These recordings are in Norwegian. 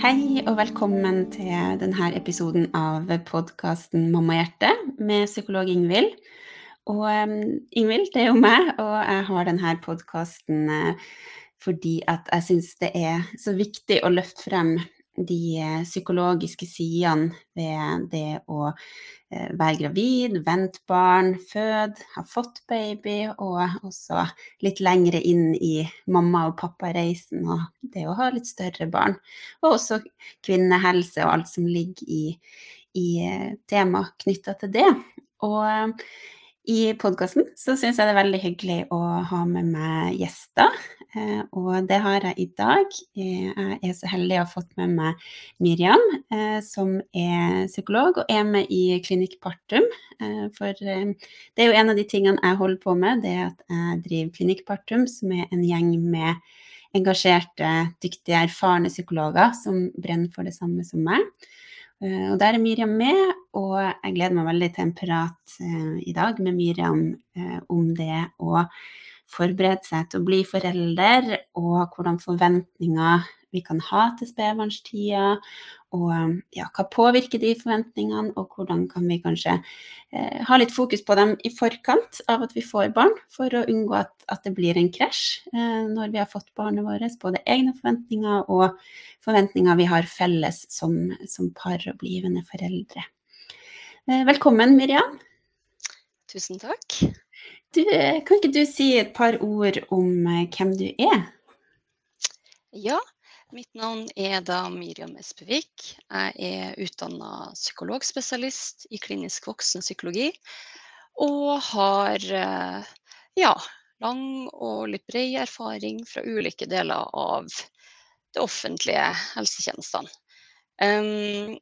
Hei og velkommen til denne episoden av podkasten Mammahjerte med psykolog Ingvild. Og um, Ingvild, det er jo meg, og jeg har denne podkasten uh, fordi at jeg syns det er så viktig å løfte frem de uh, psykologiske sidene ved det å Eh, være gravid, vente barn, føde, ha fått baby, og også litt lengre inn i mamma- og pappareisen og det å ha litt større barn. Og også kvinnehelse og alt som ligger i, i eh, tema knytta til det. Og eh, i podkasten så syns jeg det er veldig hyggelig å ha med meg gjester. Eh, og det har jeg i dag. Eh, jeg er så heldig å ha fått med meg Miriam, eh, som er psykolog og er med i Klinikk Partum. For det er jo en av de tingene jeg holder på med, det er at jeg driver Klinikk Partum, som er en gjeng med engasjerte, dyktige, erfarne psykologer som brenner for det samme som meg. Og der er Miriam med, og jeg gleder meg veldig til en prat i dag med Miriam om det å forberede seg til å bli forelder, og hvordan forventninger vi kan ha til spedbarnstida, og ja, hva påvirker de forventningene, og hvordan kan vi kanskje eh, ha litt fokus på dem i forkant av at vi får barn, for å unngå at, at det blir en krasj eh, når vi har fått barnet vårt, både egne forventninger og forventninger vi har felles som, som par og blivende foreldre. Eh, velkommen, Miriam. Tusen takk. Du, kan ikke du si et par ord om eh, hvem du er? Ja, mitt navn er da Miriam Espevik. Jeg er utdanna psykologspesialist i klinisk voksenpsykologi. Og har eh, ja, lang og litt bred erfaring fra ulike deler av det offentlige helsetjenestene. Um,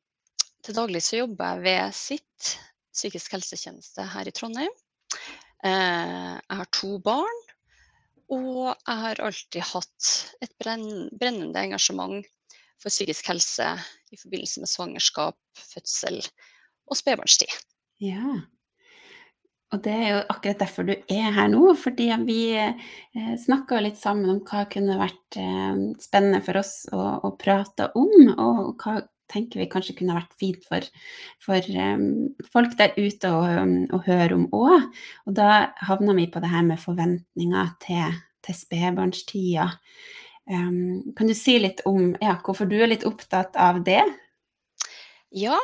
til daglig så jobber jeg ved SITT, psykisk helsetjeneste her i Trondheim. Eh, jeg har to barn, og jeg har alltid hatt et brennende engasjement for psykisk helse i forbindelse med svangerskap, fødsel og spedbarnstid. Ja. Og det er jo akkurat derfor du er her nå, fordi vi eh, snakka litt sammen om hva kunne vært eh, spennende for oss å, å prate om, og hva tenker vi kanskje kunne vært fint for, for um, folk der ute å, um, å høre om òg. Og da havna vi på det her med forventninger til, til spedbarnstida. Um, kan du si litt om ja, hvorfor du er litt opptatt av det? Ja,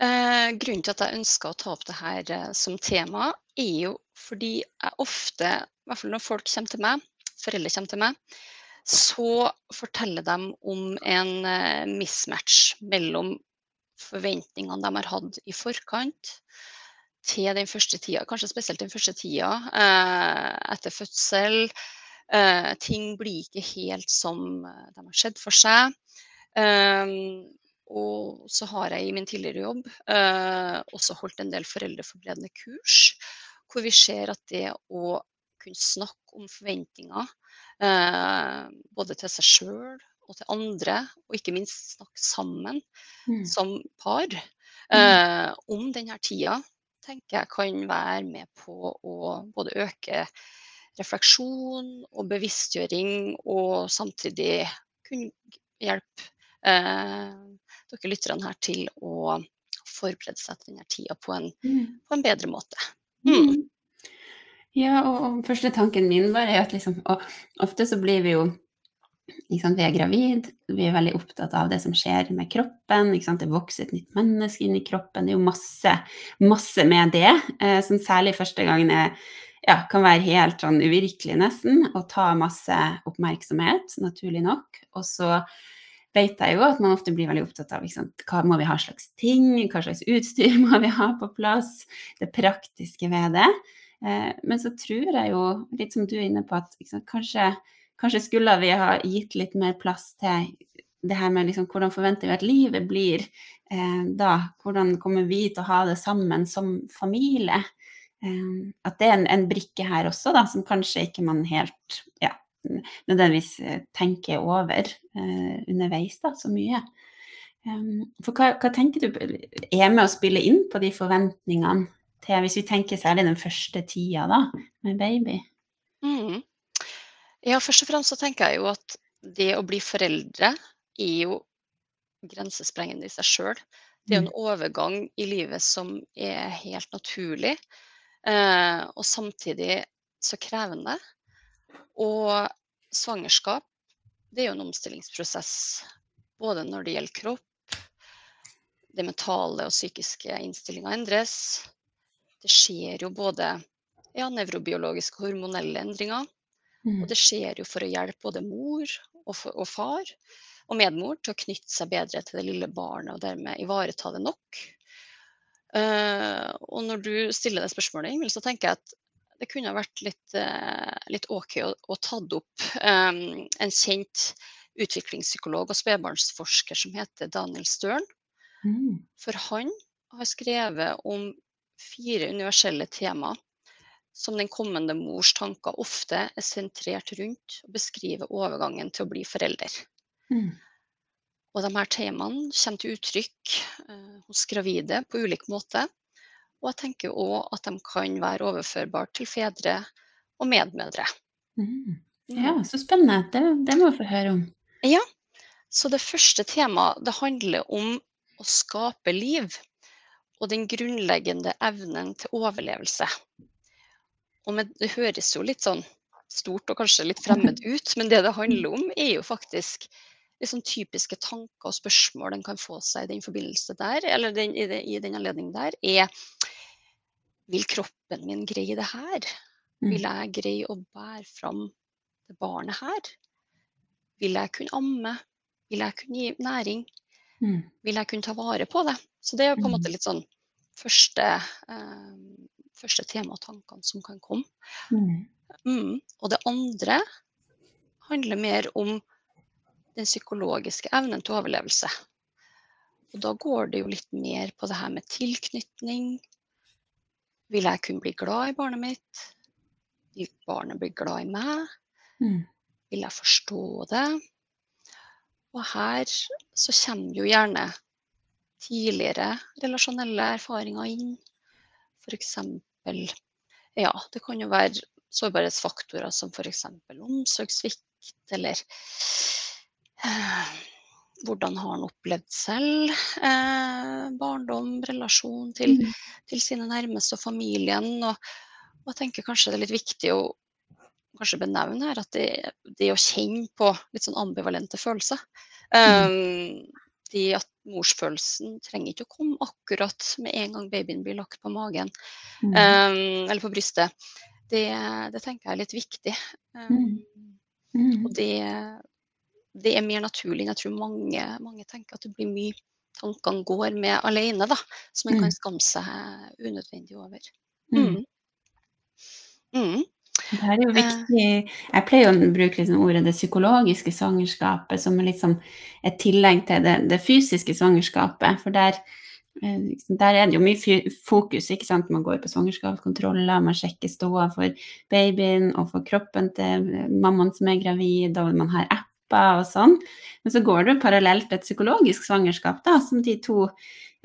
eh, grunnen til at jeg ønsker å ta opp det her eh, som tema, er jo fordi jeg ofte, i hvert fall når folk kommer til meg, foreldre kommer til meg, så forteller de om en eh, mismatch mellom forventningene de har hatt i forkant til den første tida, kanskje spesielt den første tida eh, etter fødsel. Eh, ting blir ikke helt som de har sett for seg. og så har jeg i min tidligere jobb også holdt en del foreldreforberedende kurs, hvor vi ser at det å kunne snakke om forventninger både til seg sjøl og til andre, og ikke minst snakke sammen mm. som par mm. eh, om denne tida, tenker jeg kan være med på å både øke refleksjon og bevisstgjøring, og samtidig kunne hjelpe eh, dere lytterne her til å forberede seg til denne tida på en, mm. på en bedre måte. Mm. Ja, og, og første tanken min bare er at liksom Og ofte så blir vi jo sant, Vi er gravid, vi er veldig opptatt av det som skjer med kroppen. Det vokser et nytt menneske inn i kroppen. Det er jo masse, masse med det, eh, som særlig første gangen er, ja, kan være helt sånn uvirkelig, nesten, og ta masse oppmerksomhet, naturlig nok. Og så vet jeg jo at man ofte blir veldig opptatt av hva må vi ha slags ting, hva slags utstyr må vi ha på plass, det praktiske ved det. Eh, men så tror jeg jo, litt som du er inne på, at sant, kanskje, kanskje, skulle vi ha gitt litt mer plass til det her med liksom, hvordan forventer vi at livet blir eh, da? Hvordan kommer vi til å ha det sammen som familie? Eh, at det er en, en, brikke her også, da, som kanskje ikke man helt ja, nødvendigvis eh, tenker over eh, underveis da, så mye. Um, for hva, hva, tenker du er med å spille inn på de forventningene til Hvis vi tenker særlig den første tida da, med baby. Mm. Ja, først og fremst så tenker jeg jo at det å bli foreldre er jo grensesprengende i seg sjøl. Det er jo Mm. en overgang i livet som er helt naturlig, eh, og samtidig så krevende. Og svangerskap, det er jo en omstillingsprosess. Både når det gjelder kropp, det mentale og psykiske innstillinga endres. Det skjer jo både ja, nevrobiologiske og hormonelle endringer. Mm. Og det skjer jo for å hjelpe både mor og, for, og far og medmor til å knytte seg bedre til det lille barnet og dermed ivareta det nok. Uh, og når du stiller det spørsmålet, Ingvild, så tenker jeg at det kunne vært litt, uh, litt OK å, å tatt opp um, en kjent utviklingspsykolog og spedbarnsforsker som heter Daniel Stern. Mm. For han har skrevet om fire universelle temaer som den kommende mors tanker ofte er sentrert rundt og beskriver overgangen til å bli forelder. Mm. Og de her temaene kommer til uttrykk eh, hos gravide på ulik måte. Og jeg tenker òg at de kan være overførbare til fedre og medmødre. Mm. Ja, så spennende. Det, det må vi få høre om. Ja, så det første temaet det handler om å skape liv og den grunnleggende evnen til overlevelse. Og med, det høres jo litt sånn stort og kanskje litt fremmed ut, men det det handler om, er jo faktisk liksom typiske tanker og spørsmål en kan få seg i den forbindelse der, eller den, i, den, den anledning der, er Vil kroppen min greie det her? Mm. Vil jeg greie å bære fram det barnet her? Vil jeg kunne amme? Vil jeg kunne gi næring? Mm. Vil jeg kunne ta vare på det? Så det er på en Mm. måte litt sånn første, eh, første tema og tankene som kan komme. Mm. Mm. Og det andre handler mer om den psykologiske evnen til overlevelse. Og da går det jo litt mer på det her med tilknytning. Vil jeg kunne bli glad i barnet mitt? Vil barnet bli glad i meg? Mm. Vil jeg forstå det? Og her så kommer jo gjerne tidligere relasjonelle erfaringer inn. F.eks. Ja, det kan jo være sårbarhetsfaktorer som f.eks. omsorgssvikt, eller eh, hvordan har han opplevd selv eh, barndom, relasjon til, Mm. til sine nærmeste og familien. Og, og jeg tenker kanskje det er litt viktig å kanskje benevne her at det, det å kjenne på litt sånn ambivalente følelser um, De at morsfølelsen trenger ikke å komme akkurat med en gang babyen blir lagt på magen Mm. um, eller på brystet. Det, det tenker jeg er litt viktig. Um, Mm. og det, det er mer naturlig enn jeg tror mange, mange tenker at det blir mye tankene går med alene, da, som en Mm. kan skamme seg unødvendig over. Mm. Det her er jo viktig Jeg pleier å bruke liksom ordet det psykologiske svangerskapet som liksom et tillegg til det, det fysiske svangerskapet. For der, eh, liksom, der er det jo mye fokus. ikke sant? Man går på svangerskapskontroller, man sjekker ståa for babyen og for kroppen til mammaen som er gravid, og man har apper og sånn. Men så går det jo parallelt et psykologisk svangerskap, da, som de to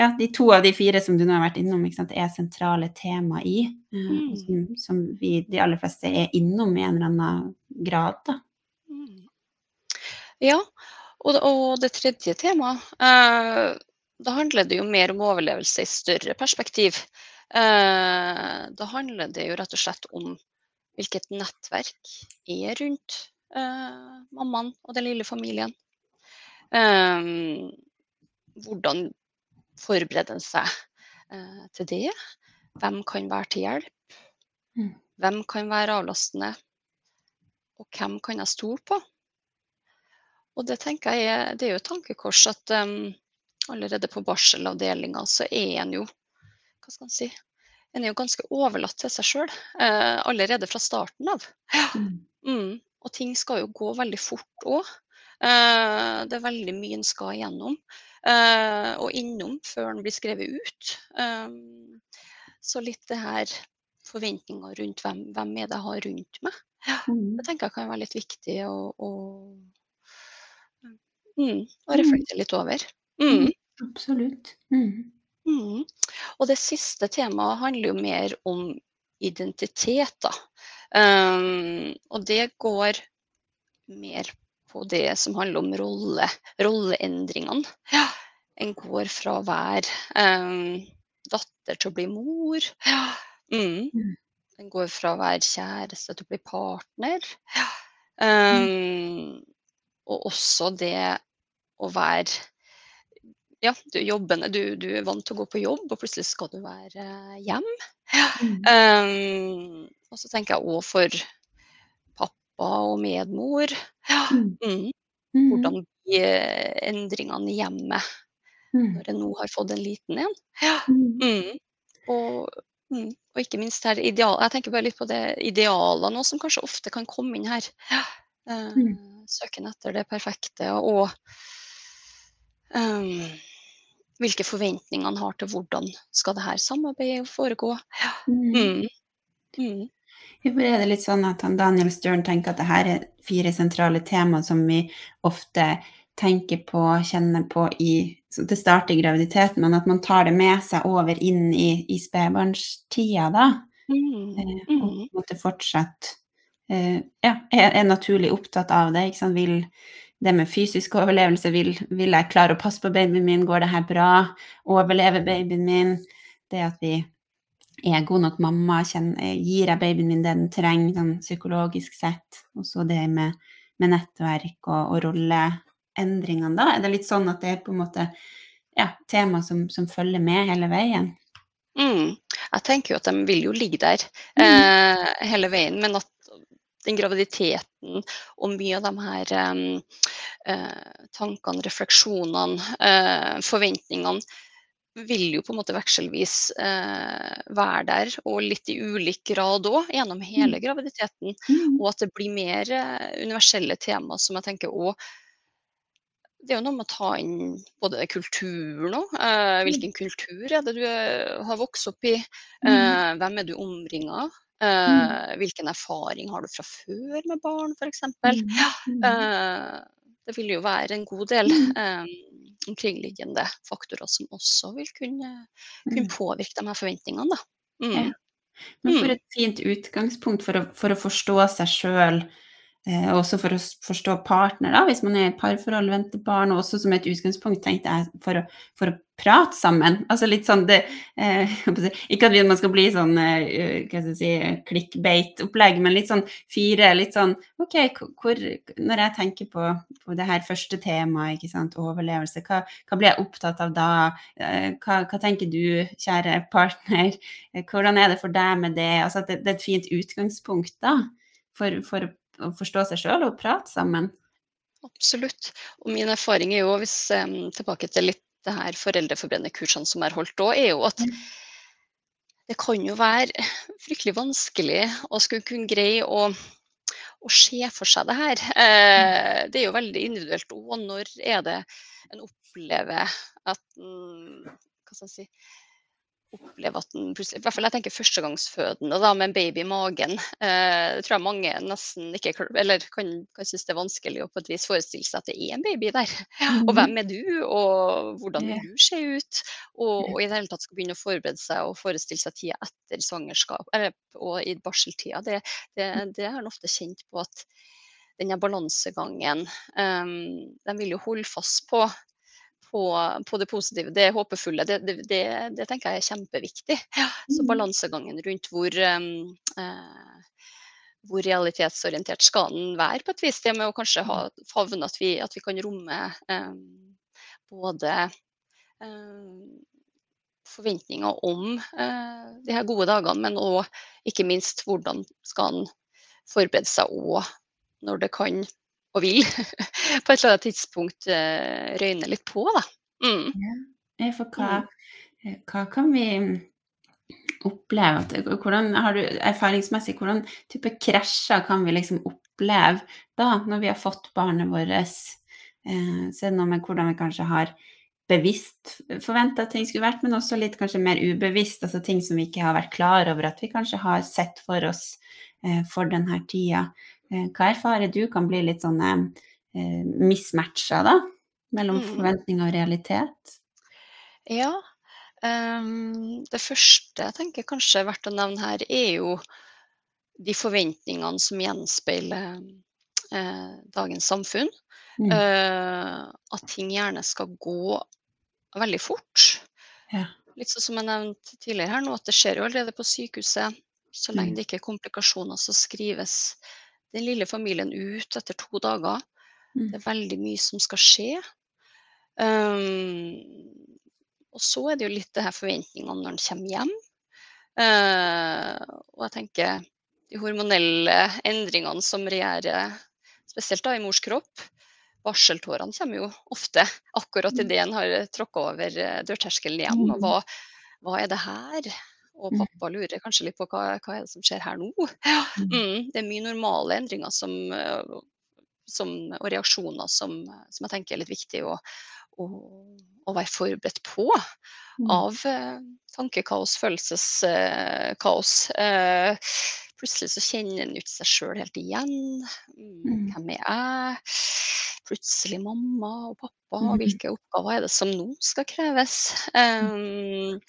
ja, de to av de fire som du nå har vært innom, sant, er sentrale tema i. Mm. som, som vi, de aller fleste, er innom i en eller annen grad, da. Mm. Ja, og, og det tredje temaet, eh, da handler det jo mer om overlevelse i større perspektiv. Eh, da handler det jo rett og slett om hvilket nettverk er rundt eh, mammaen og den lille familien. Eh, hvordan forbereder seg eh, til det? Hvem kan være til hjelp? Mm. Hvem kan være avlastende? Og hvem kan jeg stole på? Og det tenker jeg er, det er jo et tankekors at um, allerede på barselavdelinga så er en jo hva skal en si, en er jo ganske overlatt til seg sjøl eh, allerede fra starten av. Ja. Mm. Og ting skal jo gå veldig fort òg. Eh, det er veldig mye en skal igjennom og innom før den blir skrevet ut. Um, så litt det her forventninger rundt hvem, hvem er det jeg har rundt meg. Mm. Det tenker jeg kan være litt viktig å, å, mm, å reflektere litt over. Mm. Absolutt. Mm. Mm. Og det siste temaet handler jo mer om identitet, da. Um, og det går mer på det som handler om rolle, rolleendringene. Ja. En går fra å være um, datter til å bli mor. Ja. Mm. mm. En går fra å være kjæreste til å bli partner. Ja. Um, og også det å være ja, du er jobbende, du, du, er vant til å gå på jobb, og plutselig skal du være hjemme. Mm. Um, og så tenker jeg òg for pappa og medmor. Ja. Mm. mm. mm. Hvordan blir endringene i hjemmet mm. når en nå har fått en liten en? Ja. Mm. Og, og, ikke minst her ideal, Jeg tenker bare litt på det idealene som kanskje ofte kan komme inn her. Ja. Uh, søken etter det perfekte og um, hvilke forventninger han har til hvordan skal det her samarbeidet foregå. Ja. Mm. Mm. Er det litt sånn at Daniel Stern tenker at det her er fire sentrale temaer som vi ofte tenker på, kjenner på i, til starter i graviditeten, men at man tar det med seg over inn i, i spedbarnstida, da. Mm. Eh, og på en fortsatt eh, ja, er, er, naturlig opptatt av det. Ikke sant? Vil, det med fysisk overlevelse, vil, vil, jeg klare å passe på babyen min, går det her bra, overlever babyen min? Det at vi er jeg god nok mamma, kjenner, gir jeg babyen min det den trenger sånn psykologisk sett? Og så det med, med nettverk og, og rolleendringene, da. Er det litt sånn at det er på en måte ja, tema som, som følger med hele veien? Mm. Jeg tenker jo at de vil jo ligge der mm. eh, hele veien, men at den graviditeten og mye av de her um, uh, tankene, refleksjonene, eh, forventningene vil jo på en måte vekselvis eh, være der, og litt i ulik grad òg, gjennom hele mm. graviditeten. Mm. Og at det blir mer universelle tema som jeg tenker òg det er jo noe med å ta inn både kulturen òg. Eh, hvilken kultur er det du har vokst opp i? Eh, hvem er du omringa Mm. Eh, hvilken erfaring har du fra før med barn, f.eks. Mm. Mm. det vil jo være en god del eh, omkringliggende faktorer som også vil kunne, kunne påvirke de her forventningene. Mm. Ja. Men for et fint utgangspunkt for å, for å forstå seg sjøl Eh, også for å forstå partner, da, hvis man er i et parforhold, venter barn, og også som et utgangspunkt, tenkte jeg, for å, for å prate sammen. Altså litt sånn det eh, Ikke at man skal bli sånn eh, hva skal jeg si, clickbait-opplegg, men litt sånn fire litt sånn OK, hvor Når jeg tenker på, på det her første temaet, ikke sant, overlevelse, hva, hva blir jeg opptatt av da? Eh, hva, hva, tenker du, kjære partner? Eh, hvordan er det for deg med det? Altså at det, det er et fint utgangspunkt, da, for, for å forstå seg sjøl og prate sammen. Absolutt. Og min erfaring er jo, hvis um, tilbake til litt det her foreldreforbrenderkursene som er holdt òg, er jo at mm. det kan jo være fryktelig vanskelig å skulle kunne greie å, å se for seg det her. Eh, det er jo veldig individuelt òg. Når er det en opplever at mm, Hva skal jeg si oppleve at den plutselig I hvert fall jeg tenker førstegangsfødende da, med en baby i magen. Eh, det tror jeg mange nesten ikke eller kan, kan synes det er vanskelig å på et vis forestille seg at det er en baby der. Og hvem er du, og hvordan vil du se ut? Og, og i det hele tatt skal begynne å forberede seg og forestille seg tida etter svangerskap eller, og i barseltida. Det, det, det er en ofte kjent på at denne balansegangen um, De vil jo holde fast på på, på, det positive, det håpefulle, det, det, det, det, tenker jeg er kjempeviktig. Ja, så mm. balansegangen rundt hvor, um, uh, hvor realitetsorientert skal den være, på et vis. Det med å kanskje ha mm. favne at vi, at vi kan romme um, både um, forventninger om uh, de her gode dagene, men òg ikke minst hvordan skal en forberede seg òg når det kan og vil på et eller annet tidspunkt uh, røyne litt på, da. Mm. Ja, for hva, mm. eh, hva, kan vi oppleve? Hvordan har du erfaringsmessig, hvordan type krasjer kan vi liksom oppleve da, når vi har fått barnet vårt? Uh, så er det noe med hvordan vi kanskje har bevisst forventa at ting skulle vært, men også litt kanskje mer ubevisst, altså ting som vi ikke har vært klar over at vi kanskje har sett for oss uh, for denne tida. Eh, hva erfarer du kan bli litt sånn eh, mismatcha, da? Mellom mm. forventning og realitet? Ja. Um, det første jeg tenker kanskje er verdt å nevne her, er jo de forventningene som gjenspeiler eh, dagens samfunn. Mm. Uh, at ting gjerne skal gå veldig fort. Ja. Litt sånn som jeg nevnte tidligere her nå, at det skjer jo allerede på sykehuset. Så lenge Mm. det ikke er komplikasjoner, så skrives den lille familien ut etter to dager. Mm. Det er veldig mye som skal skje. Um, og så er det jo litt det her forventningene når en kommer hjem. Uh, og jeg tenker de hormonelle endringene som regjerer, spesielt da i mors kropp. Barseltårene kommer jo ofte akkurat Mm. idet en har tråkka over eh, dørterskelen hjem. Og hva, hva er det her? Og Mm. pappa lurer kanskje litt på hva, hva er det som skjer her nå. Ja, mm, det er mye normale endringer som, eh, som, og reaksjoner som, som jeg tenker er litt viktig å, å, å være forberedt på. Mm. Av eh, tankekaos, følelseskaos. Eh, plutselig så kjenner en ikke seg sjøl helt igjen. Mm, Mm. hvem er jeg? Plutselig mamma og pappa. Hvilke oppgaver er det som nå skal kreves? Um,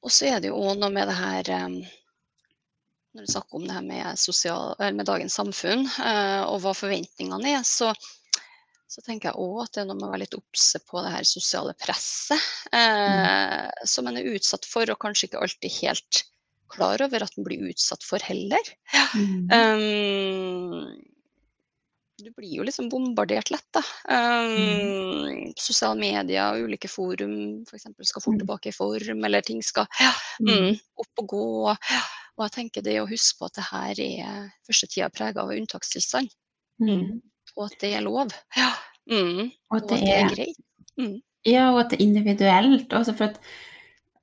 og så er det jo òg noe med det her um, Når du snakker om det her med, sosial, med dagens samfunn, eh, og hva forventningene er, så, så tenker jeg òg at det er noe med å være litt obse på det her sosiale presset eh, som en er utsatt for, og kanskje ikke alltid helt klar over at en blir utsatt for heller. Mm. Um, du blir jo liksom bombardert lett, da. Um, Sosiale medier og ulike forum f.eks. skal fort Mm. tilbake i form, eller ting skal ja, mm, opp og gå. Og jeg tenker det å huske på at det her er første tida prega av unntakstilstand, Mm. og at det er lov. Ja. Mm, Og og at det at det er er greit. Mm. Ja, og at det er individuelt også, for at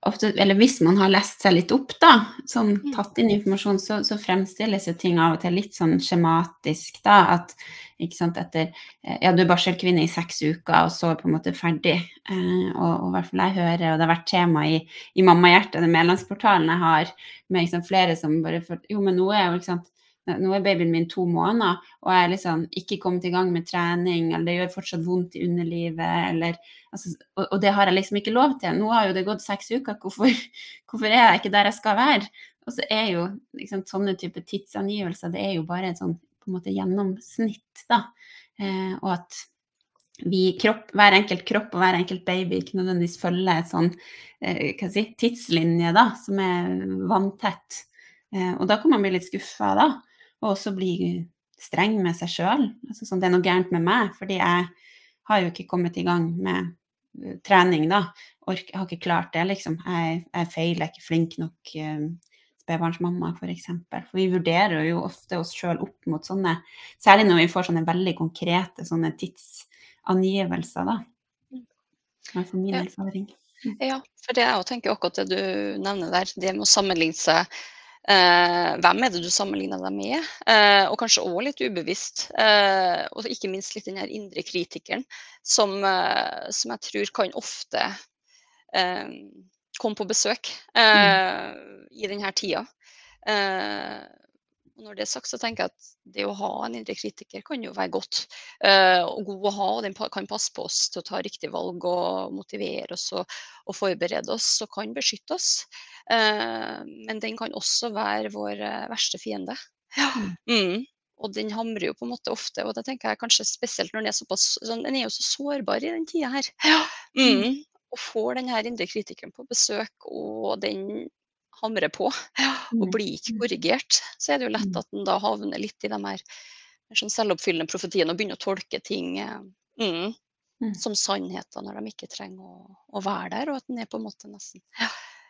ofte, eller hvis man har lest seg litt opp, da, sånn tatt inn informasjon, så, så fremstilles jo ting av og til litt sånn skjematisk, da, at ikke sant, etter eh, Ja, du er barselkvinne i seks uker, og så er på en måte ferdig. Eh, og, i hvert fall jeg hører, og det har vært tema i, i Mammahjertet, den medlemsportalen jeg har, med liksom flere som bare for, Jo, men nå er jo, ikke sant nå er babyen min to måneder, og jeg er liksom ikke kommet i gang med trening, eller det gjør fortsatt vondt i underlivet, eller altså, og, og, det har jeg liksom ikke lov til. Nå har jo det gått seks uker, hvorfor, hvorfor er jeg ikke der jeg skal være? Og så er jo liksom, sånne type tidsangivelser, det er jo bare et sånn på en måte gjennomsnitt, da. Eh, og at vi kropp, hver enkelt kropp og hver enkelt baby ikke nødvendigvis følger et sånn eh, hva si, tidslinje da, som er vanntett. Eh, og da kan man bli litt skuffa da, og også bli streng med seg sjøl. Altså, sånn, det er noe gærent med meg, fordi jeg har jo ikke kommet i gang med uh, trening, da. Ork, har ikke klart det, liksom. Jeg, jeg feiler, jeg er ikke flink nok uh, spedbarnsmamma, f.eks. For, for vi vurderer jo ofte oss sjøl opp mot sånne, særlig når vi får sånne veldig konkrete sånne tidsangivelser, da. Det er for min erfaring. Ja, for det jeg òg tenker akkurat det du nevner der, det med å sammenligne seg eh, Hvem er det du sammenligner deg med? Eh, og kanskje òg litt ubevisst. Eh, og ikke minst litt den her indre kritikeren som, eh, som jeg tror kan ofte eh, komme på besøk eh, i denne tida. Og når det er sagt, så tenker jeg at det å ha en indre kritiker kan jo være godt eh, og god å ha. og Den kan passe på oss til å ta riktige valg og motivere oss og, og forberede oss og kan beskytte oss. Eh, men den kan også være vår eh, verste fiende. Ja. Mm. Og den hamrer jo på en måte ofte, og det tenker jeg kanskje spesielt når den er såpass sånn, Den er jo så sårbar i den tida her. Mm. Og får den her indre kritikeren på besøk, og den hamrer på og Mm. blir ikke korrigert, så er det jo lett Mm. at en da havner litt i de her sånn selvoppfyllende profetiene og begynner å tolke ting eh, mm, Mm. som sannheter når de ikke trenger å, å være der, og at den er på en måte nesten ja,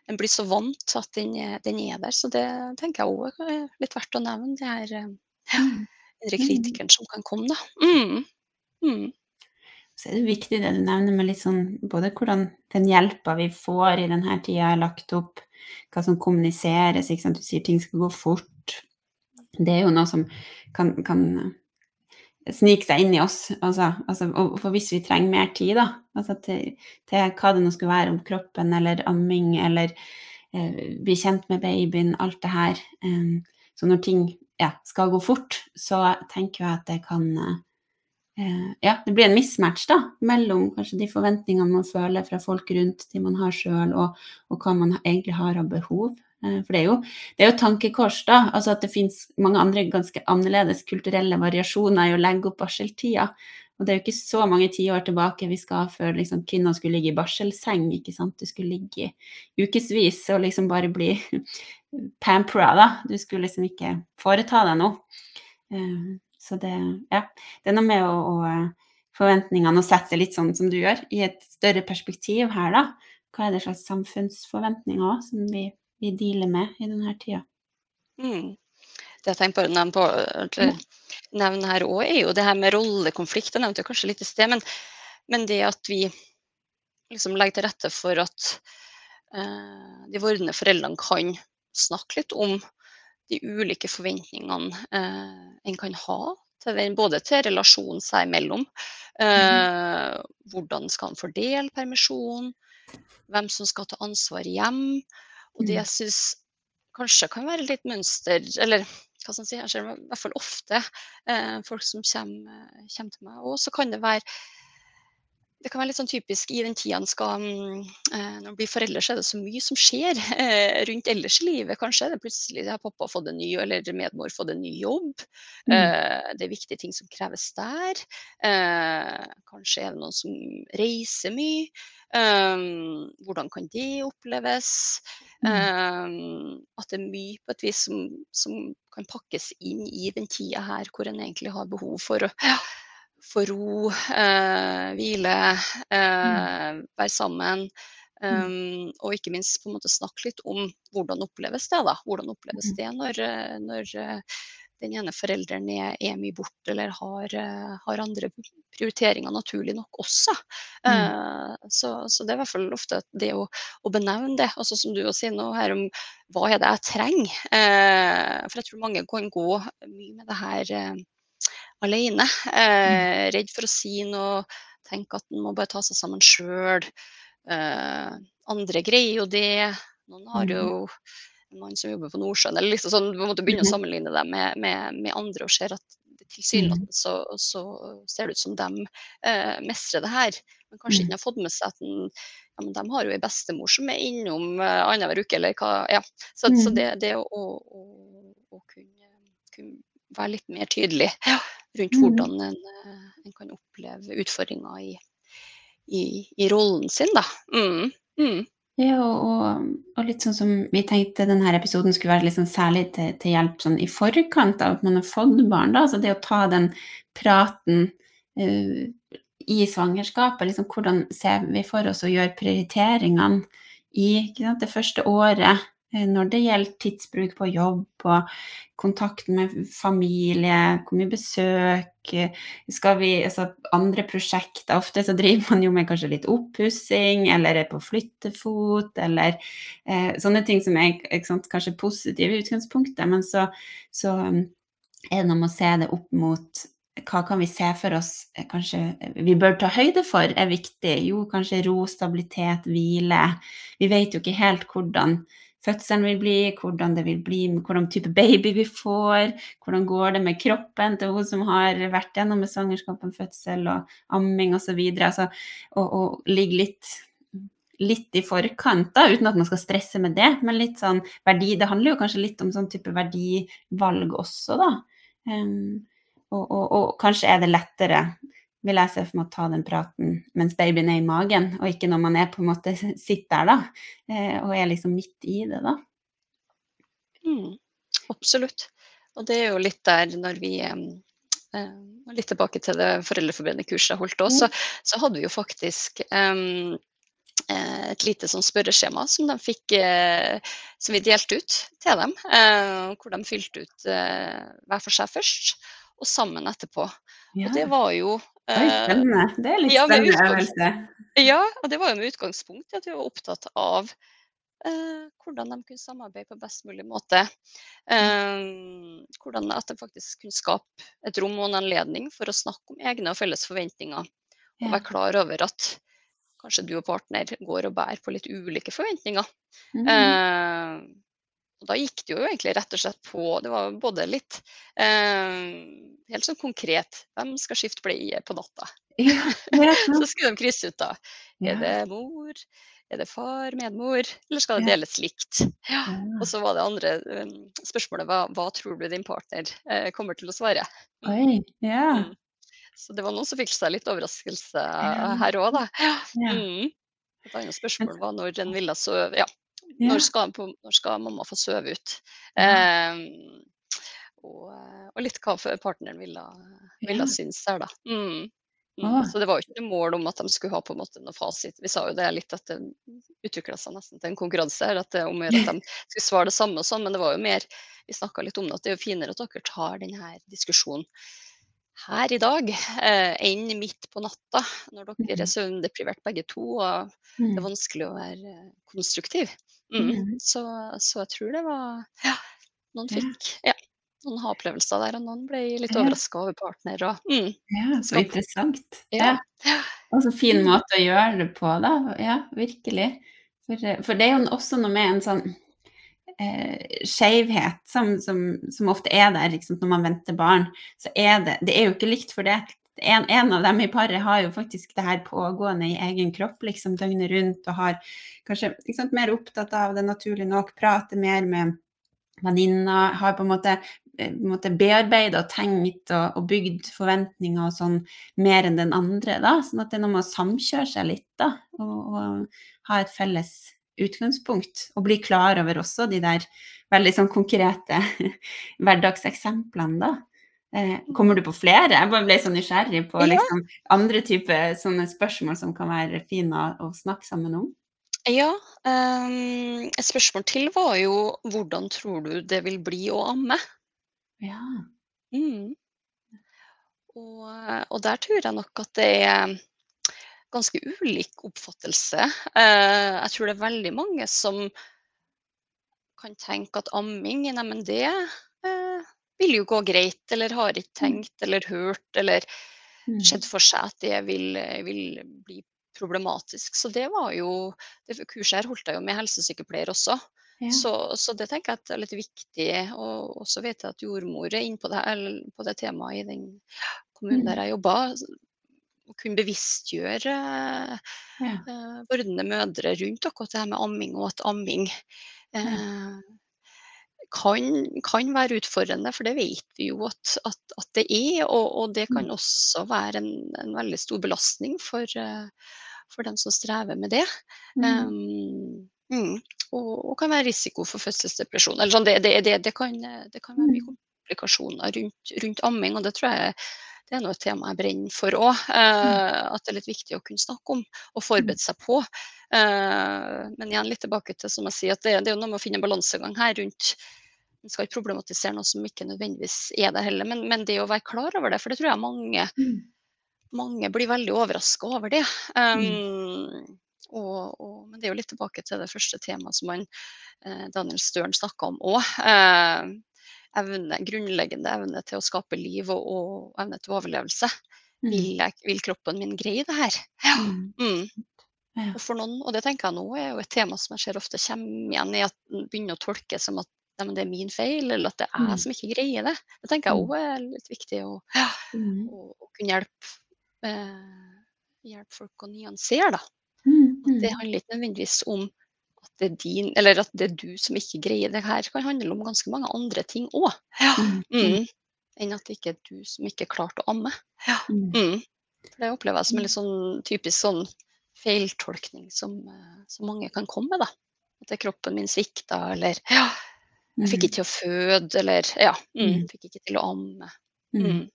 En blir så vant til at den er, den er der, så det tenker jeg òg er litt verdt å nevne. Det her eh, ja, Mm. indre Mm. kritikeren som kan komme, da. Mm. Mm. Så er det viktig det du nevner med litt sånn både hvordan den hjelpa vi får i denne tida er lagt opp, hva som kommuniseres, ikke sant. Du sier ting skal gå fort. Det er jo noe som kan, kan snike seg inn i oss. Altså, altså, for hvis vi trenger mer tid, da, altså til, til hva det nå skulle være om kroppen eller amming eller eh, bli kjent med babyen, alt det her. eh, så når ting ja, skal gå fort, så tenker jeg at det kan eh, Eh, ja, det blir en mismatch da, mellom kanskje de forventningene man føler fra folk rundt, de man har sjøl, og, og hva man egentlig har av behov. Eh, for det er jo, det er jo tankekors, da. Altså at det finnes mange andre ganske annerledes kulturelle variasjoner i å legge opp barseltida. Og det er jo ikke så mange tiår tilbake vi skal før liksom, kvinner skulle ligge i barselseng. ikke sant? Du skulle ligge ukevis og liksom bare bli pampera, da. Du skulle liksom ikke foreta deg noe. Eh, så det, ja, det er noe med å, å forventningene og sette litt sånn som du gjør, i et større perspektiv her, da. Hva er det slags samfunnsforventninger som vi, vi dealer med i denne tida? Mm. Det jeg tenker på å nevne, nevne her òg, er jo det her med rollekonflikt. Jeg nevnte kanskje litt i sted, men, men, det at vi liksom legger til rette for at eh, de vordende foreldrene kan snakke litt om de ulike forventningene eh, en kan ha både til relasjonen seg imellom. Eh, hvordan skal han fordele permisjon? Hvem som skal ta ansvar hjem? Og det mm. jeg syns kanskje kan være litt mønster, eller hva skal jeg si, jeg ser i hvert fall ofte eh, folk som kommer, kommer til meg. Og så kan det være det kan være litt sånn typisk i den tida en skal eh, Når en blir foreldre, så er det så mye som skjer eh, rundt ellers i livet. Kanskje det plutselig har pappa fått en ny, eller medmor fått en ny jobb. Mm. Eh, det er viktige ting som kreves der. kanskje er det noen som reiser mye. hvordan kan det oppleves? Mm. at det er mye på et vis som, som, kan pakkes inn i den tida her hvor en egentlig har behov for å få ro, eh, hvile, mm. eh, være sammen. Um, og ikke minst på en måte snakke litt om hvordan oppleves det. da, Hvordan oppleves mm. det når, eh, når eh, den ene forelderen er, er mye borte eller har, har, andre prioriteringer naturlig nok også. Mm. Uh, så, så, det er i hvert fall ofte det å, å benevne det. altså Som du sier nå her om hva er det jeg trenger. Uh, for jeg tror mange kan gå mye med det her uh, alene. Mm. Eh, redd for å si noe, tenke at en må bare ta seg sammen sjøl. Eh, andre greier jo det. Noen har jo mm. en mann som jobber på Nordsjøen. eller liksom sånn, Du måtte begynne å mm-hmm. sammenligne det med, med, med andre og ser at tilsynelatende så, så, ser det ut som de eh, mestrer det her. Men kanskje ikke har fått med seg at den, ja, men de har jo ei bestemor som er innom eh, annenhver uke, eller hva. Ja. Så, så det, det å, å, å kunne, kunne, være litt mer tydelig ja, rundt mm. hvordan en, eh, en, kan oppleve utfordringer i, i, i rollen sin. Da. Mm. Mm. Ja, og, og, litt sånn som vi tenkte denne episoden skulle være liksom særlig til, til, hjelp sånn i forkant av at man har fått barn. Da. Altså det å ta den praten uh, i svangerskapet. Liksom, hvordan ser vi for oss å gjøre prioriteringene i sant, det første året når det gjelder tidsbruk på jobb og kontakt med familie, hvor mye besøk eh, skal vi, altså Andre prosjekter Ofte så driver man jo med kanskje litt oppussing, eller er på flyttefot, eller eh, sånne ting som er sant, kanskje positive i utgangspunktet, men så, så mm, er det noe med å se det opp mot hva kan vi se for oss eh, kanskje vi bør ta høyde for, er viktig. Jo, kanskje ro, stabilitet, hvile. Vi vet jo ikke helt hvordan fødselen vil bli, hvordan det vil bli, hvordan type baby vi får, hvordan går det med kroppen til hun som har vært gjennom med svangerskap og fødsel og amming osv. Altså, og, og ligge litt, litt i forkant, da, uten at man skal stresse med det. Men litt sånn verdi Det handler jo kanskje litt om sånn type verdivalg også, da. Um, og, og, og, kanskje er det lettere vil jeg se for meg å ta den praten mens babyen er i magen, og ikke når man er på en måte sitter der, da, eh, og er liksom midt i det, da. Mm, absolutt. Og det er jo litt der når vi eh, Litt tilbake til det Foreldreforbundet-kurset jeg holdt òg, så, så, hadde vi jo faktisk um, et lite sånn spørreskjema som de fikk, som vi delte ut til dem. hvor de fylte ut hver for seg først, og sammen etterpå. Ja. Og det var jo Oi, spennende. Det er litt ja, spennende øvelse. Ja, og det var jo med utgangspunkt i at vi var opptatt av eh, hvordan de kunne samarbeide på best mulig måte. Eh, hvordan at de faktisk kunne skape et rom og en anledning for å snakke om egne og felles forventninger. Og være klar over at kanskje du og partner går og bærer på litt ulike forventninger. Mm. Eh, og da gikk det jo egentlig rett og slett på Det var både litt eh, helt sånn konkret Hvem skal skifte bleie på natta? Ja, så skulle de krysse ut da. Er det mor? er det far, medmor, eller skal det deles likt? Ja. Og så var det andre um, spørsmålet hva, hva tror du din partner eh, kommer til å svare? Mm. Oi. Ja. Mm. Så det var noen som fikk seg litt overraskelse her òg, da. Ja. Mm. Et annet spørsmål var når en ville sove Ja, Ja. når skal, når skal mamma få sove ut? Ja. Um, og, og litt hva partneren ville, ville Ja. synes der, da. Mm. Mm. Å. Så det var jo ikke noe mål om at de skulle ha på en måte noe fasit. Vi sa jo det litt at det utvikla seg nesten til en konkurranse her, at det er om at de skulle svare det samme og sånn, men det var jo mer Vi snakka litt om det, at det er jo finere at dere tar denne diskusjonen her i dag eh, enn midt på natta, når dere er søvndeprivert begge to og det er Mm. vanskelig å være eh, konstruktiv. Mm. Mhm. Så, så jeg tror det var Ja, noen fikk ja, noen ha-opplevelser der, og noen ble litt overraska over partner og mm. Ja, så interessant. Ja. Ja. Og så fin Mm. måte å gjøre det på, da. Ja, virkelig. For, for det er jo også noe med en sånn eh, skeivhet som, som, som ofte er der når man venter barn. Så er det Det er jo ikke likt fordelt. En, en av dem i paret har jo faktisk det her pågående i egen kropp liksom døgnet rundt og har kanskje sant, mer opptatt av det naturlig nok, prater mer med venninner, har på en måte eh, måte bearbeida og tenkt og, og bygd forventninger og sånn mer enn den andre, da. Sånn at det er noe med å samkjøre seg litt, da. Og, og ha et felles utgangspunkt. Og bli klar over også de der veldig sånn konkrete hverdagseksemplene, da. Eh, kommer du på flere? Jeg bare ble så nysgjerrig på liksom, andre typer spørsmål som kan være fine å, snakke sammen om. Ja, Um, et spørsmål til var jo hvordan tror du det vil bli å amme? Ja. Mm. Og, og der tror jeg nok at det er ganske ulik oppfattelse. Uh, jeg tror det er veldig mange som kan tenke at amming, neimen det eh, vil jo gå greit, eller har ikke tenkt eller hørt, eller Mm. sett for seg at det vil, vil bli problematisk. Så det var jo det Kurset her holdt jeg jo med helsesykepleier også. Ja. Så, så det tenker jeg er litt viktig. Og så vet jeg at jordmor er inne på det, på det temaet i den kommunen Mm. der jeg jobba. Å kunne bevisstgjøre Ja. uh, vordende mødre rundt akkurat det her med amming, og at amming eh, kan, kan være utfordrende, for det vet vi jo at, at, at det er. Og, og det kan Mm. også være en, en veldig stor belastning for, eh, for dem som strever med det. Mm. Um, mm, og, og kan være risiko for fødselsdepresjon. Eller sånn, det, det, det, det, kan, det kan være mye Mm. komplikasjoner rundt, rundt amming, og det tror jeg det er noe et tema jeg brenner for òg. Uh, at det er litt viktig å kunne snakke om og forberede seg på. Uh, men igjen litt tilbake til som jeg sier, at det, det er jo noe med å finne en balansegang her rundt Man skal ikke problematisere noe som ikke nødvendigvis er det heller, men, men det å være klar over det, for det tror jeg mange Mm. mange blir veldig overraska over det. Um, og, og, men det er jo litt tilbake til det første temaet som han, eh, Daniel Støren snakka om òg. Eh, evne, grunnleggende evne til å skape liv og, og evne til overlevelse. Mm. Vil, jeg, vil kroppen min greie det her? Ja. Mm. Mm. Og for noen, og det tenker jeg nå er jo et tema som jeg ser ofte kommer igjen i at en begynner å tolke som at nei, men det er min feil, eller at det er Mm. jeg som ikke greier det. Det tenker jeg Mm. òg er litt viktig å, Mm. å, å kunne hjelpe, eh, hjelpe folk å nyansere. da. Mm. At det Mm. handler ikke nødvendigvis om at det er din, eller at det er du som ikke greier det her. Det kan handle om ganske mange andre ting òg. Ja. Mm. Mm. Mm. Enn at det ikke er du som ikke klarte å amme. Ja. Mm. Mm. For det opplever jeg som en litt sånn typisk sånn feiltolkning som, eh, som mange kan komme med. da. At kroppen min svikta, eller ja, jeg fikk Mm. ikke til å føde, eller ja, mm, Mm. fikk ikke til å amme. Mm.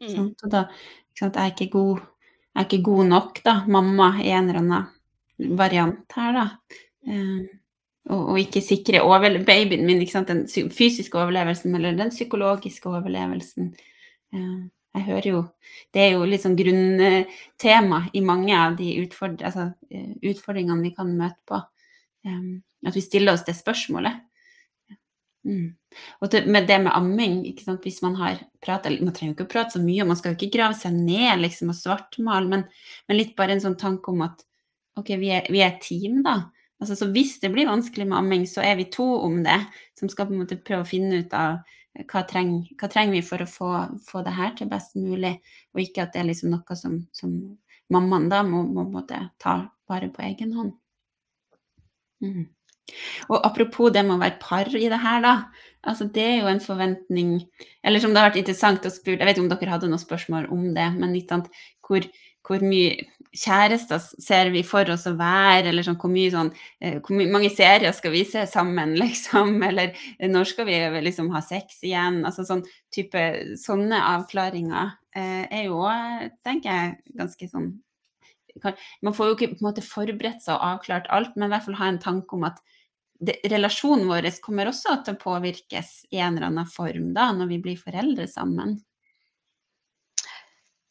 Mm. Mm. Og da ikke sant, jeg er ikke god jeg er ikke god nok, da. Mamma i en eller annen variant her, da. Eh, og, og ikke sikre overle babyen min, ikke sant, den fysiske overlevelsen eller den psykologiske overlevelsen. Eh, jeg hører jo Det er jo litt sånn grunntema i mange av de utford altså, eh, utfordringene vi kan møte på. Um, at vi stiller oss det spørsmålet. Mm. Og det, med det med amming, hvis man har prata Man trenger jo ikke å prate så mye, og man skal jo ikke grave seg ned liksom, og svartmale, men, men litt bare en sånn tanke om at ok, vi er, vi team, da. Altså, så hvis det blir vanskelig med amming, så er vi to om det, som skal på en måte prøve å finne ut av hva trenger, hva trenger vi for å få, få det her til best mulig, og ikke at det er liksom noe som, som mammaen da må, må måtte ta bare på egen hånd. Mm. Og apropos det med å være par i det her, da. Altså, det er jo en forventning Eller som det har vært interessant å spørre Jeg vet ikke om dere hadde noen spørsmål om det, men litt sant, hvor, hvor mye kjærester ser vi for oss å være, eller sånn hvor mye sånn eh, Hvor mange serier skal vi se sammen, liksom? Eller eh, når skal vi liksom ha sex igjen? Altså sånn type Sånne avklaringer eh, er jo òg, tenker jeg, ganske sånn man får jo ikke på en måte forberedt seg og avklart alt, men i hvert fall ha en tanke om at det, relasjonen vår kommer også til å påvirkes i en eller annen form da, når vi blir foreldre sammen.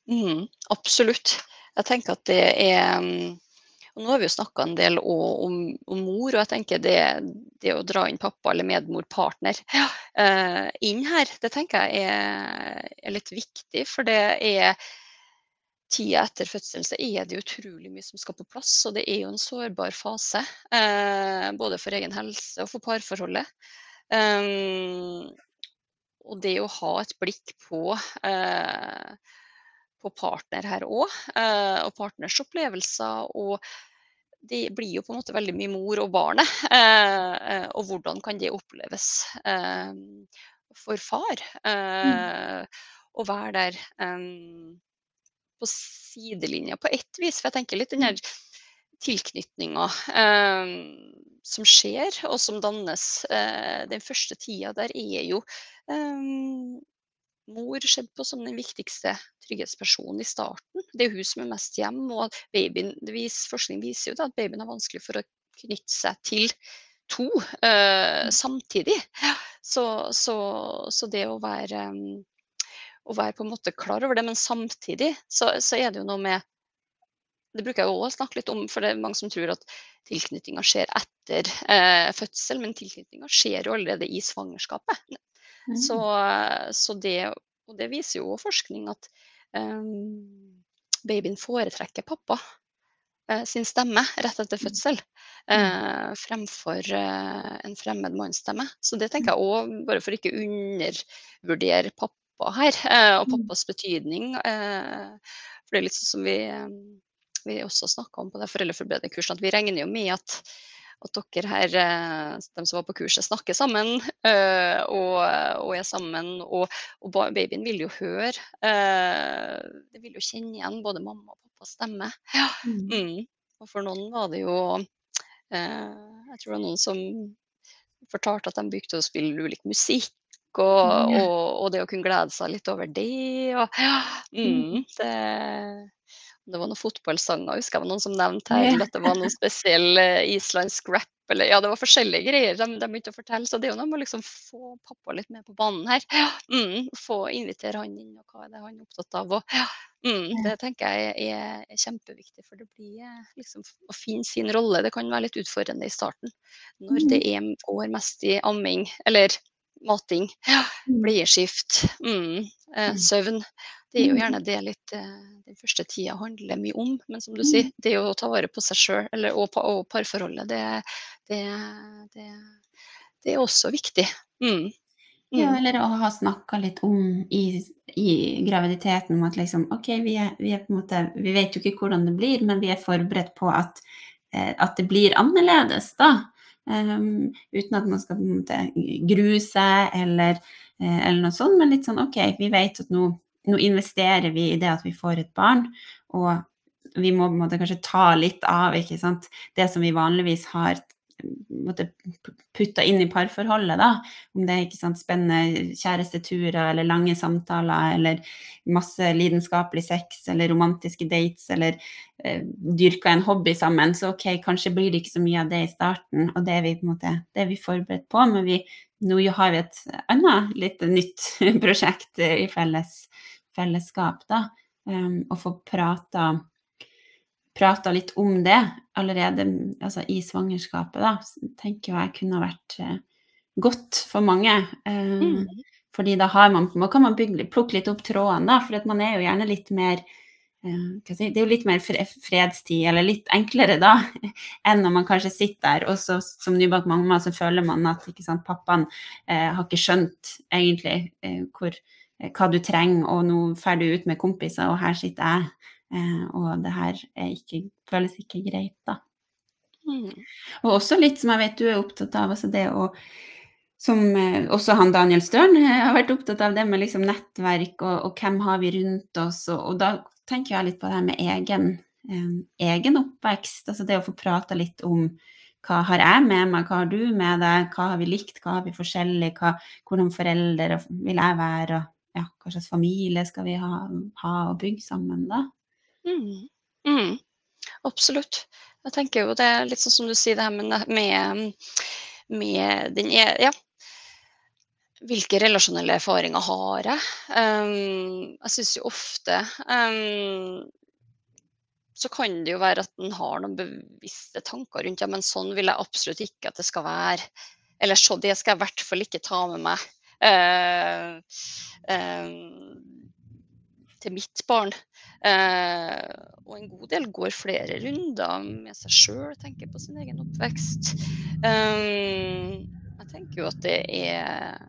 Mm, absolutt. Jeg tenker at det er og Nå har vi jo snakka en del om, om, mor, og jeg tenker det, det, å dra inn pappa eller medmor, partner, uh, inn her, det tenker jeg er, er litt viktig. For det er tida etter fødsel så er det utrolig mye som skal på plass. Og det er jo en sårbar fase. Eh, både for egen helse og for parforholdet. Um, og det å ha et blikk på, eh, på partner her òg, eh, og partners opplevelser. og det blir jo på en måte veldig mye mor og barnet. Eh, og hvordan kan det oppleves for far mm. å være der. På sidelinja på ett vis. For jeg tenker litt den her tilknytninga eh, som skjer, og som dannes eh, den første tida, der er jo eh, mor sett på som den viktigste trygghetspersonen i starten. Det er hun som er mest hjemme, og babyen, vis, forskning viser jo at babyen har vanskelig for å knytte seg til to uh, samtidig. Så, så, så, det å være um, å være på en måte klar over det. Men samtidig så, så er det jo noe med Det bruker jeg òg å snakke litt om, for det er mange som tror at tilknytninga skjer etter eh, fødsel, men tilknytninga skjer jo allerede i svangerskapet. Mm. Så, så, det, og det viser jo forskning at um, babyen foretrekker pappa uh, sin stemme rett etter mm. fødsel, uh, fremfor uh, en fremmed mannsstemme. Så det tenker jeg òg, bare for ikke undervurdere pappa pappa her, og pappas betydning. For det er litt sånn som vi, vi også snakka om på det foreldreforberedende at vi regner jo med at, at dere her, de som var på kurset, snakker sammen og, og er sammen. Og, og, babyen vil jo høre. Det vil jo kjenne igjen både mamma og pappas stemme. Ja. Mm. mm. Og for noen var det jo Jeg tror det var noen som fortalte at de begynte å spille ulik musikk og, og, og, det å kunne glede seg litt over det. Og, ja, mm, det, det var noen fotballsanger, husker jeg var noen som nevnte her, at det var noen spesiell eh, islandsk rap. Eller, ja, det var forskjellige greier de, de, begynte å fortelle. Så det er jo noe med å liksom få pappa litt med på banen her. Ja, mm, få invitere han inn, og hva er det han er opptatt av. Og, ja, mm, det tenker jeg er, er, kjempeviktig. For det blir eh, liksom å finne sin rolle. Det kan være litt utfordrende i starten. Når det er, går mest i amming, eller mating, mm. bleieskift, mm, eh, mm. søvn. Det er jo gjerne det litt eh, den første tida handler mye om. Men som du sier, det å ta vare på seg sjøl og, og, parforholdet, det, det, det, det, er også viktig. Mm. Ja, eller å ha snakka litt om i, i, graviditeten om at liksom OK, vi, er, vi, er måte, vi vet jo ikke hvordan det blir, men vi er forberedt på at, eh, at det blir annerledes, da. Um, uten at man skal på en måte grue seg eller, uh, eller, noe sånt, men litt sånn OK, vi vet at nå, nå, investerer vi i det at vi får et barn, og vi må på en måte kanskje ta litt av ikke sant? det som vi vanligvis har putta inn i parforholdet, da. Om det er ikke sant, spennende kjæresteturer eller lange samtaler eller masse lidenskapelig sex eller romantiske dates eller eh, dyrka en hobby sammen. Så ok, kanskje blir det ikke så mye av det i starten, og det er vi på en måte det er vi forberedt på. Men vi, nå har vi et annet litt nytt prosjekt i felles, fellesskap, da. Um, få prata prata litt om det allerede altså i svangerskapet, da, tenker jeg kunne vært eh, godt for mange. Eh, mm. Fordi da har man, kan man bygge, plukke litt opp trådene, da, for man er jo gjerne litt mer eh, si, Det er jo litt mer fredstid, eller litt enklere da, enn når man kanskje sitter der, og så som nybakt mamma så føler man at ikke sant, pappaen eh, har ikke skjønt egentlig eh, hvor, eh, hva du trenger, og nå drar du ut med kompiser, og her sitter jeg Eh, og det her ikke, føles ikke greit, da. Mm. Og også litt som jeg vet du er opptatt av, altså det å som eh, også han Daniel Støren eh, har vært opptatt av, det med liksom nettverk og, og hvem har vi rundt oss, og, og, da tenker jeg litt på det her med egen, eh, egen oppvekst, altså det å få prata litt om hva har jeg med meg, hva har du med deg, hva har vi likt, hva har vi forskjellig, hva, hvordan foreldre vil jeg være, og ja, hva slags familie skal vi ha, ha og bygge sammen, da? Mm. Mm. Absolutt. Jeg tenker jo det er litt sånn som du sier, det her med, med, med den e, Ja. Hvilke relasjonelle erfaringer har jeg? Um, jeg syns jo ofte um, så kan det jo være at en har noen bevisste tanker rundt ja, men sånn vil jeg absolutt ikke at det skal være. Eller så det skal jeg i hvert fall ikke ta med meg til mitt barn. Uh, og en god del går flere runder med seg sjøl, tenker på sin egen oppvekst. jeg tenker jo at det er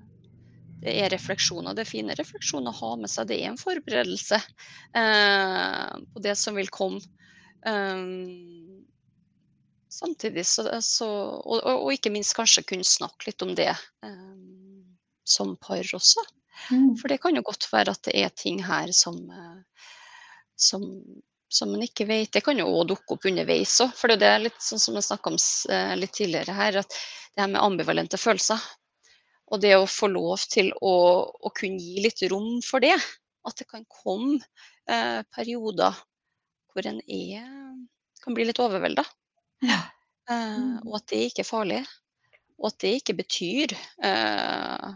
det er refleksjoner. Det er fine refleksjoner å ha med seg. Det er en forberedelse eh, på det som vil komme. Um, samtidig så, så og, og, ikke minst kanskje kunne snakke litt om det um, som par også. Mm. For det kan jo godt være at det er ting her som, som, som man ikke vet. Det kan jo òg dukke opp underveis òg. For det er litt sånn som jeg snakka om litt tidligere her, at det her med ambivalente følelser. Og det å få lov til å, å kunne gi litt rom for det. At det kan komme eh, perioder hvor en er, kan bli litt overvelda. Ja. Eh, og at det ikke er farlig. Og at det ikke betyr uh,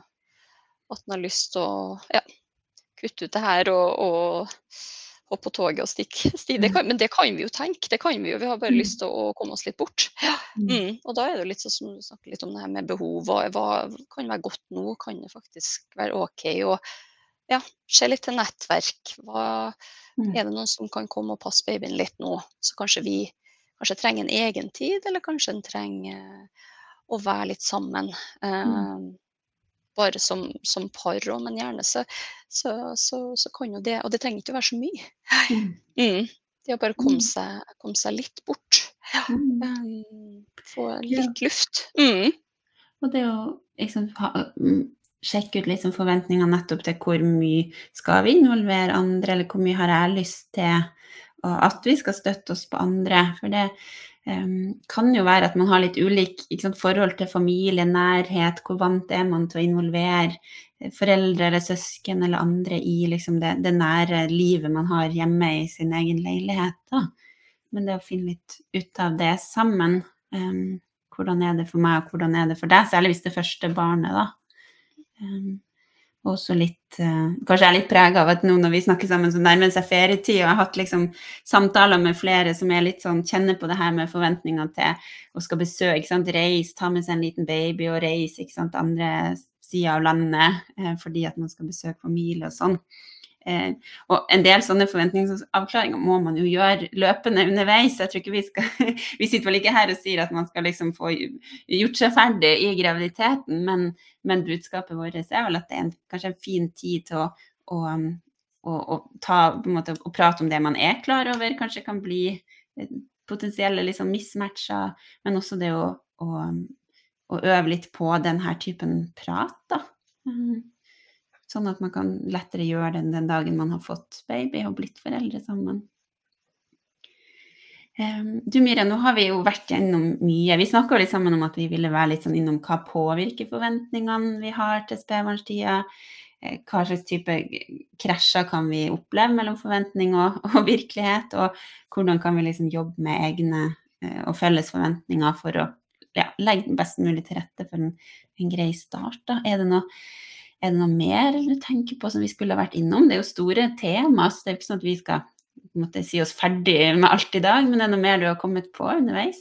at en har lyst til å ja, kutte ut det her og, og hoppe på toget og stikke. Det kan, men det kan vi jo tenke. det kan Vi jo, vi har bare mm. lyst til å komme oss litt bort. Ja. Mm. Og da er det jo litt sånn som du snakker litt om det her med behov. Hva, hva kan være godt nå? Kan det faktisk være OK? Og ja, se litt til nettverk. Hva, Mm. Er det noen som kan komme og passe babyen litt nå, så kanskje vi kanskje trenger en egen tid, eller kanskje en trenger å være litt sammen. Mm. Bare som, som par òg, men gjerne så, så, så, så, kan jo det Og det trenger ikke å være så mye. Mm. mm. Det å bare komme mm. seg, komme seg litt bort. Ja. Mm. få litt ja. luft. Og det å liksom ha sjekke ut liksom forventningene nettopp til hvor mye skal vi involvere andre, eller hvor mye har jeg lyst til at vi skal støtte oss på andre. For det um, kan jo være at man har litt ulik forhold til familie, nærhet, hvor vant er man til å involvere foreldre eller søsken eller andre i liksom, det, det, nære livet man har hjemme i sin egen leilighet. Da. Men det å finne litt ut av det sammen. Um, hvordan er det for meg, og hvordan er det for deg? Særlig hvis det første barnet, da. Også litt uh, Kanskje jeg er litt prega av at nå når vi snakker sammen, så nærmer det seg ferietid, og jeg har hatt liksom samtaler med flere som er litt sånn Kjenner på det her med forventninger til å skal besøke, ikke sant, reise, ta med seg en liten baby og reise, ikke sant, andre sida av landet eh, fordi at man skal besøke familie og sånn. Eh, og en del sånne forventningsavklaringer må man jo gjøre løpende underveis. Jeg tror ikke Vi skal, vi sitter vel ikke her og sier at man skal liksom få gjort seg ferdig i graviditeten, men, men budskapet vårt er vel at det er en, kanskje en fin tid til å, å, å, å ta, måte, prate om det man er klar over, kanskje kan bli eh, potensielle liksom mismatcher, men også det å, å øve litt på denne typen prat. da. Mm. Sånn at man kan lettere gjøre det den dagen man har fått baby og blitt foreldre sammen. Du Mira, nå har vi jo vært gjennom mye. Vi snakka litt sammen om at vi ville være litt sånn innom hva påvirker forventningene vi har til spedbarnstida. Eh, hva slags type krasjer kan vi oppleve mellom forventning og, og virkelighet? Og hvordan kan vi liksom jobbe med egne eh, og felles forventninger for å ja, legge best mulig til rette for en, en grei start? Da? Er det noe er det noe mer du tenker på som vi skulle ha vært innom? Det er jo store tema, så det er ikke sånn at vi skal måtte, si oss ferdig med alt i dag, men er det noe mer du har kommet på underveis?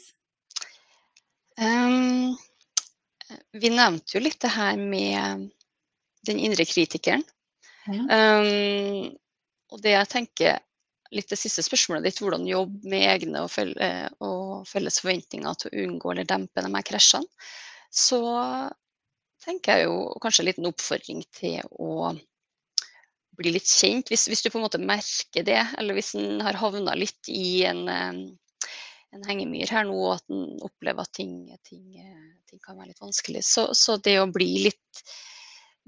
Um, vi nevnte jo litt det her med den indre kritikeren. Ja. Um, og det jeg tenker litt det siste spørsmålet ditt, hvordan jobbe med egne og, felles forventninger til å unngå eller dempe de her krasjene, så tenker jeg jo kanskje en liten oppfordring til å bli litt kjent. Hvis, hvis, du på en måte merker det, eller hvis en har havna litt i en, en hengemyr her nå, og at en opplever at ting, ting, ting, kan være litt vanskelig. Så, så, det å bli litt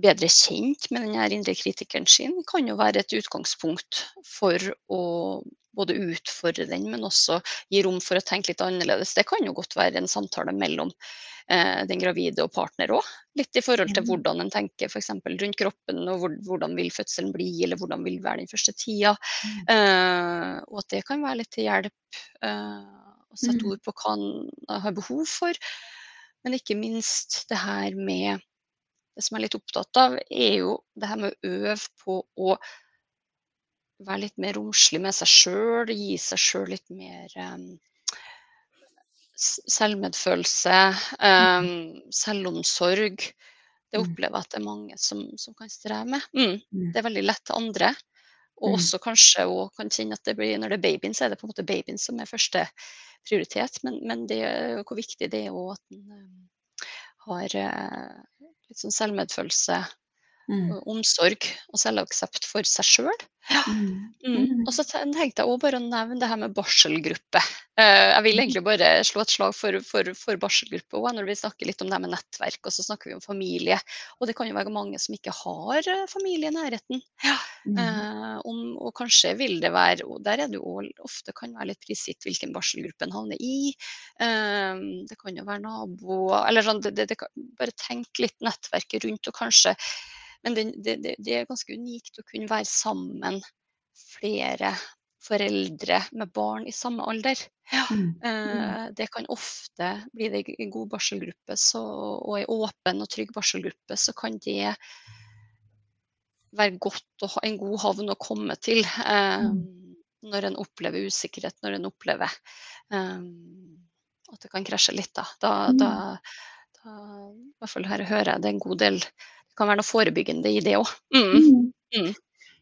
bedre kjent med den indre kritikeren sin, kan jo være et utgangspunkt for å både utfordre den, men også gi rom for å tenke litt annerledes. Det kan jo godt være en samtale mellom eh, den gravide og partner òg. Litt i forhold til hvordan en tenker f.eks. rundt kroppen, og hvor, hvordan vil fødselen bli, eller hvordan vil være den første tida. Mm. Eh, og at det kan være litt til hjelp eh, å sette mm. ord på hva en har behov for. Men ikke minst det her med Det som jeg er litt opptatt av, er jo det her med å øve på å være litt mer romslig med seg sjøl, gi seg sjøl litt mer um, selvmedfølelse, um, selvomsorg. Det mm. opplever jeg at det er mange som, som kan streve med. Mm. mm. Det er veldig lett til andre. Og også kanskje og kan kjenne at det blir, når det er babyen, så er det på en måte babyen som er første prioritet. Men, men det, hvor viktig det er òg at en um, har uh, litt sånn selvmedfølelse Mm. Omsorg og selvaksept for seg sjøl. Ja. Mm. mm. mm. Og så tenkte jeg òg bare å nevne det her med barselgruppe. Eh, jeg vil egentlig bare slå et slag for, for, for barselgruppe òg, når vi snakker litt om det med nettverk. Og så snakker vi om familie. Og det kan jo være mange som ikke har eh, familie i nærheten. Ja. Mm. Uh, om, og kanskje vil det være og Der er det jo ofte kan være litt prisgitt hvilken barselgruppe en havner i. Uh, det kan jo være naboer Eller sånn, det, det, det, bare tenk litt nettverket rundt, og kanskje men det, det, det, er ganske unikt å kunne være sammen flere foreldre med barn i samme alder. Ja. Mm. Eh, det kan ofte bli det i god barselgruppe, så, og i åpen og trygg barselgruppe, så kan det være godt å ha en god havn å komme til eh, mm. når en opplever usikkerhet, når en opplever eh, at det kan krasje litt. Da, da, mm. da, da i hvert fall her hører jeg det er en god del det kan være noe forebyggende i det òg. Mm. mm. Mm.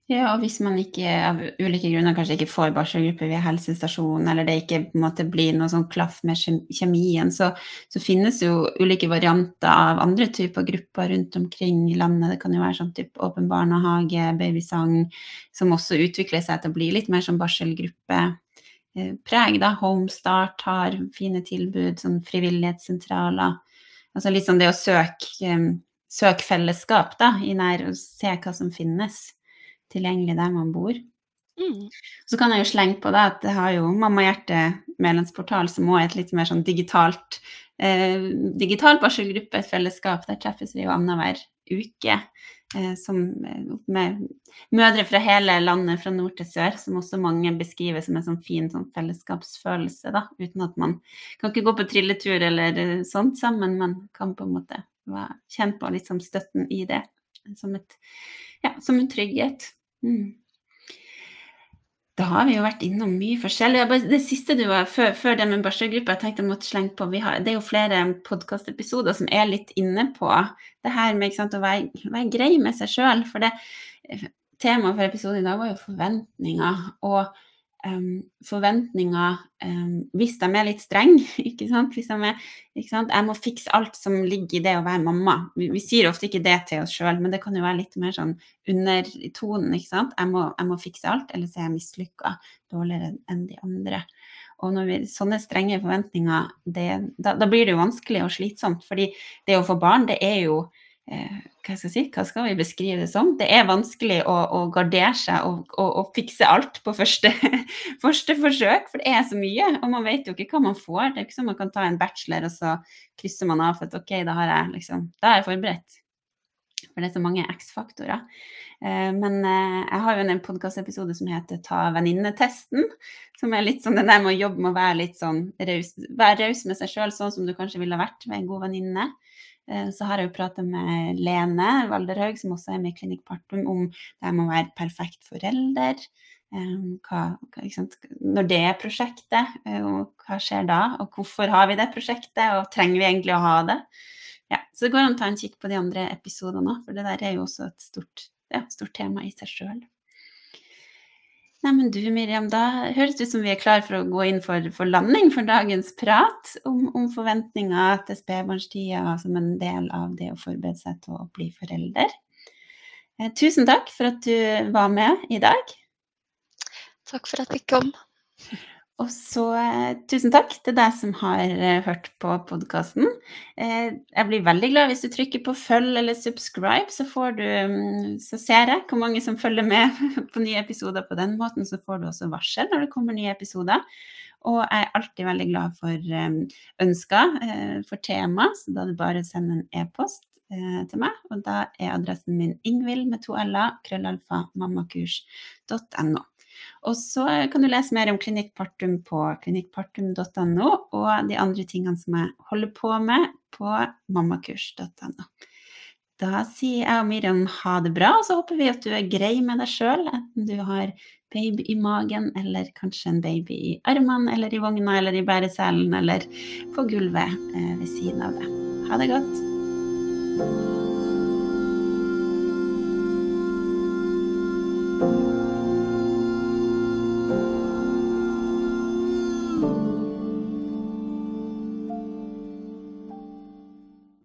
Ja, og hvis man ikke av ulike grunner kanskje ikke får barselgruppe via helsestasjonen, eller det ikke på en måte blir noe sånn klaff med kjemien, så, så, finnes jo ulike varianter av andre typer grupper rundt omkring i landet. Det kan jo være sånn type åpen barnehage, babysang, som også utvikler seg til å bli litt mer som barselgruppepreg. da. Homestart har fine tilbud, sånn frivillighetssentraler. Altså litt sånn det å søke søke fellesskap da, i nær og se hva som finnes tilgjengelig der man bor. Mm. Så kan jeg jo slenge på da, at det har jo Mamma Hjerte medlemsportal, som også er et litt mer sånn digitalt eh, digital barselgruppe, et fellesskap. Der treffes vi jo annenhver uke eh, som, eh, med mødre fra hele landet, fra nord til sør, som også mange beskriver som en sånn fin sånn fellesskapsfølelse, da, uten at man kan ikke gå på trilletur eller eh, sånt sammen, men kan på en måte kjenne på liksom støtten i det som, et, ja, som en trygghet. Mm. Da har vi jo vært innom mye forskjellig. Det siste du var, før, før det med barselgruppa, jeg tenkte jeg måtte slenge på har, Det er jo flere podkastepisoder som er litt inne på det her med sant, å være, være, grei med seg sjøl. For det temaet for episoden i dag var jo forventninger. Og um, forventninger um, hvis de er litt strenge. Ikke sant? Hvis de er, ikke sant? Jeg må fikse alt som ligger i det å være mamma. Vi, vi sier ofte ikke det til oss sjøl, men det kan jo være litt mer sånn under tonen. ikke sant? Jeg må, jeg må fikse alt, ellers er jeg mislykka dårligere enn de andre. Og når vi, sånne strenge forventninger, det, da, da, blir det jo vanskelig og slitsomt. fordi det å få barn, det er jo hva skal, si, hva skal vi beskrive det som? Det er vanskelig å, å gardere seg og, og, og, fikse alt på første, første, forsøk, for det er så mye. Og man vet jo ikke hva man får. Det er ikke som man kan ta en bachelor, og så krysser man av for at OK, da har jeg liksom Da er jeg forberedt. For det er så mange X-faktorer. Eh, men eh, jeg har jo en podkastepisode som heter Ta venninnetesten. Som er litt sånn den der med å jobbe med å være litt sånn raus, raus med seg sjøl, sånn som du kanskje ville vært med en god venninne. Eh, så har jeg jo prata med Lene Valderhaug, som også er med i Klinikk Partum, om det med å være perfekt forelder. Eh, hva, når det er prosjektet, eh, hva skjer da? Og hvorfor har vi det prosjektet, og trenger vi egentlig å ha det? Ja, så det går an å ta en kikk på de andre episodene òg, for det der er jo også et stort, ja, stort tema i seg sjøl. Nei, men du Miriam, da høres det ut som vi er klar for å gå inn for, for landing for dagens prat om, om forventninger til spedbarnstida som en del av det å forberede seg til å bli forelder. Eh, tusen takk for at du var med i dag. Takk for at vi kom. Og så eh, tusen takk til deg som har eh, hørt på podkasten. Eh, jeg blir veldig glad hvis du trykker på følg eller subscribe, så, du, mm, så ser jeg hvor mange som følger med på nye episoder på den måten. Så får du også varsel når det kommer nye episoder. Og jeg er alltid veldig glad for ønsker for tema, så da er det bare å sende en e-post til meg. Og da er adressen min ingvild med to l-er, krøllalfa, mammakurs.no. Og så kan du lese mer om Klinikk Partum på klinikkpartum.no, og de andre tingene som jeg holder på med på mammakurs.no. Da sier jeg og Miriam ha det bra, og så håper vi at du er grei med deg sjøl, enten du har baby i magen, eller kanskje en baby i armene, eller i vogna, eller i bæreselen, eller på gulvet eh, ved siden av det. Ha det godt.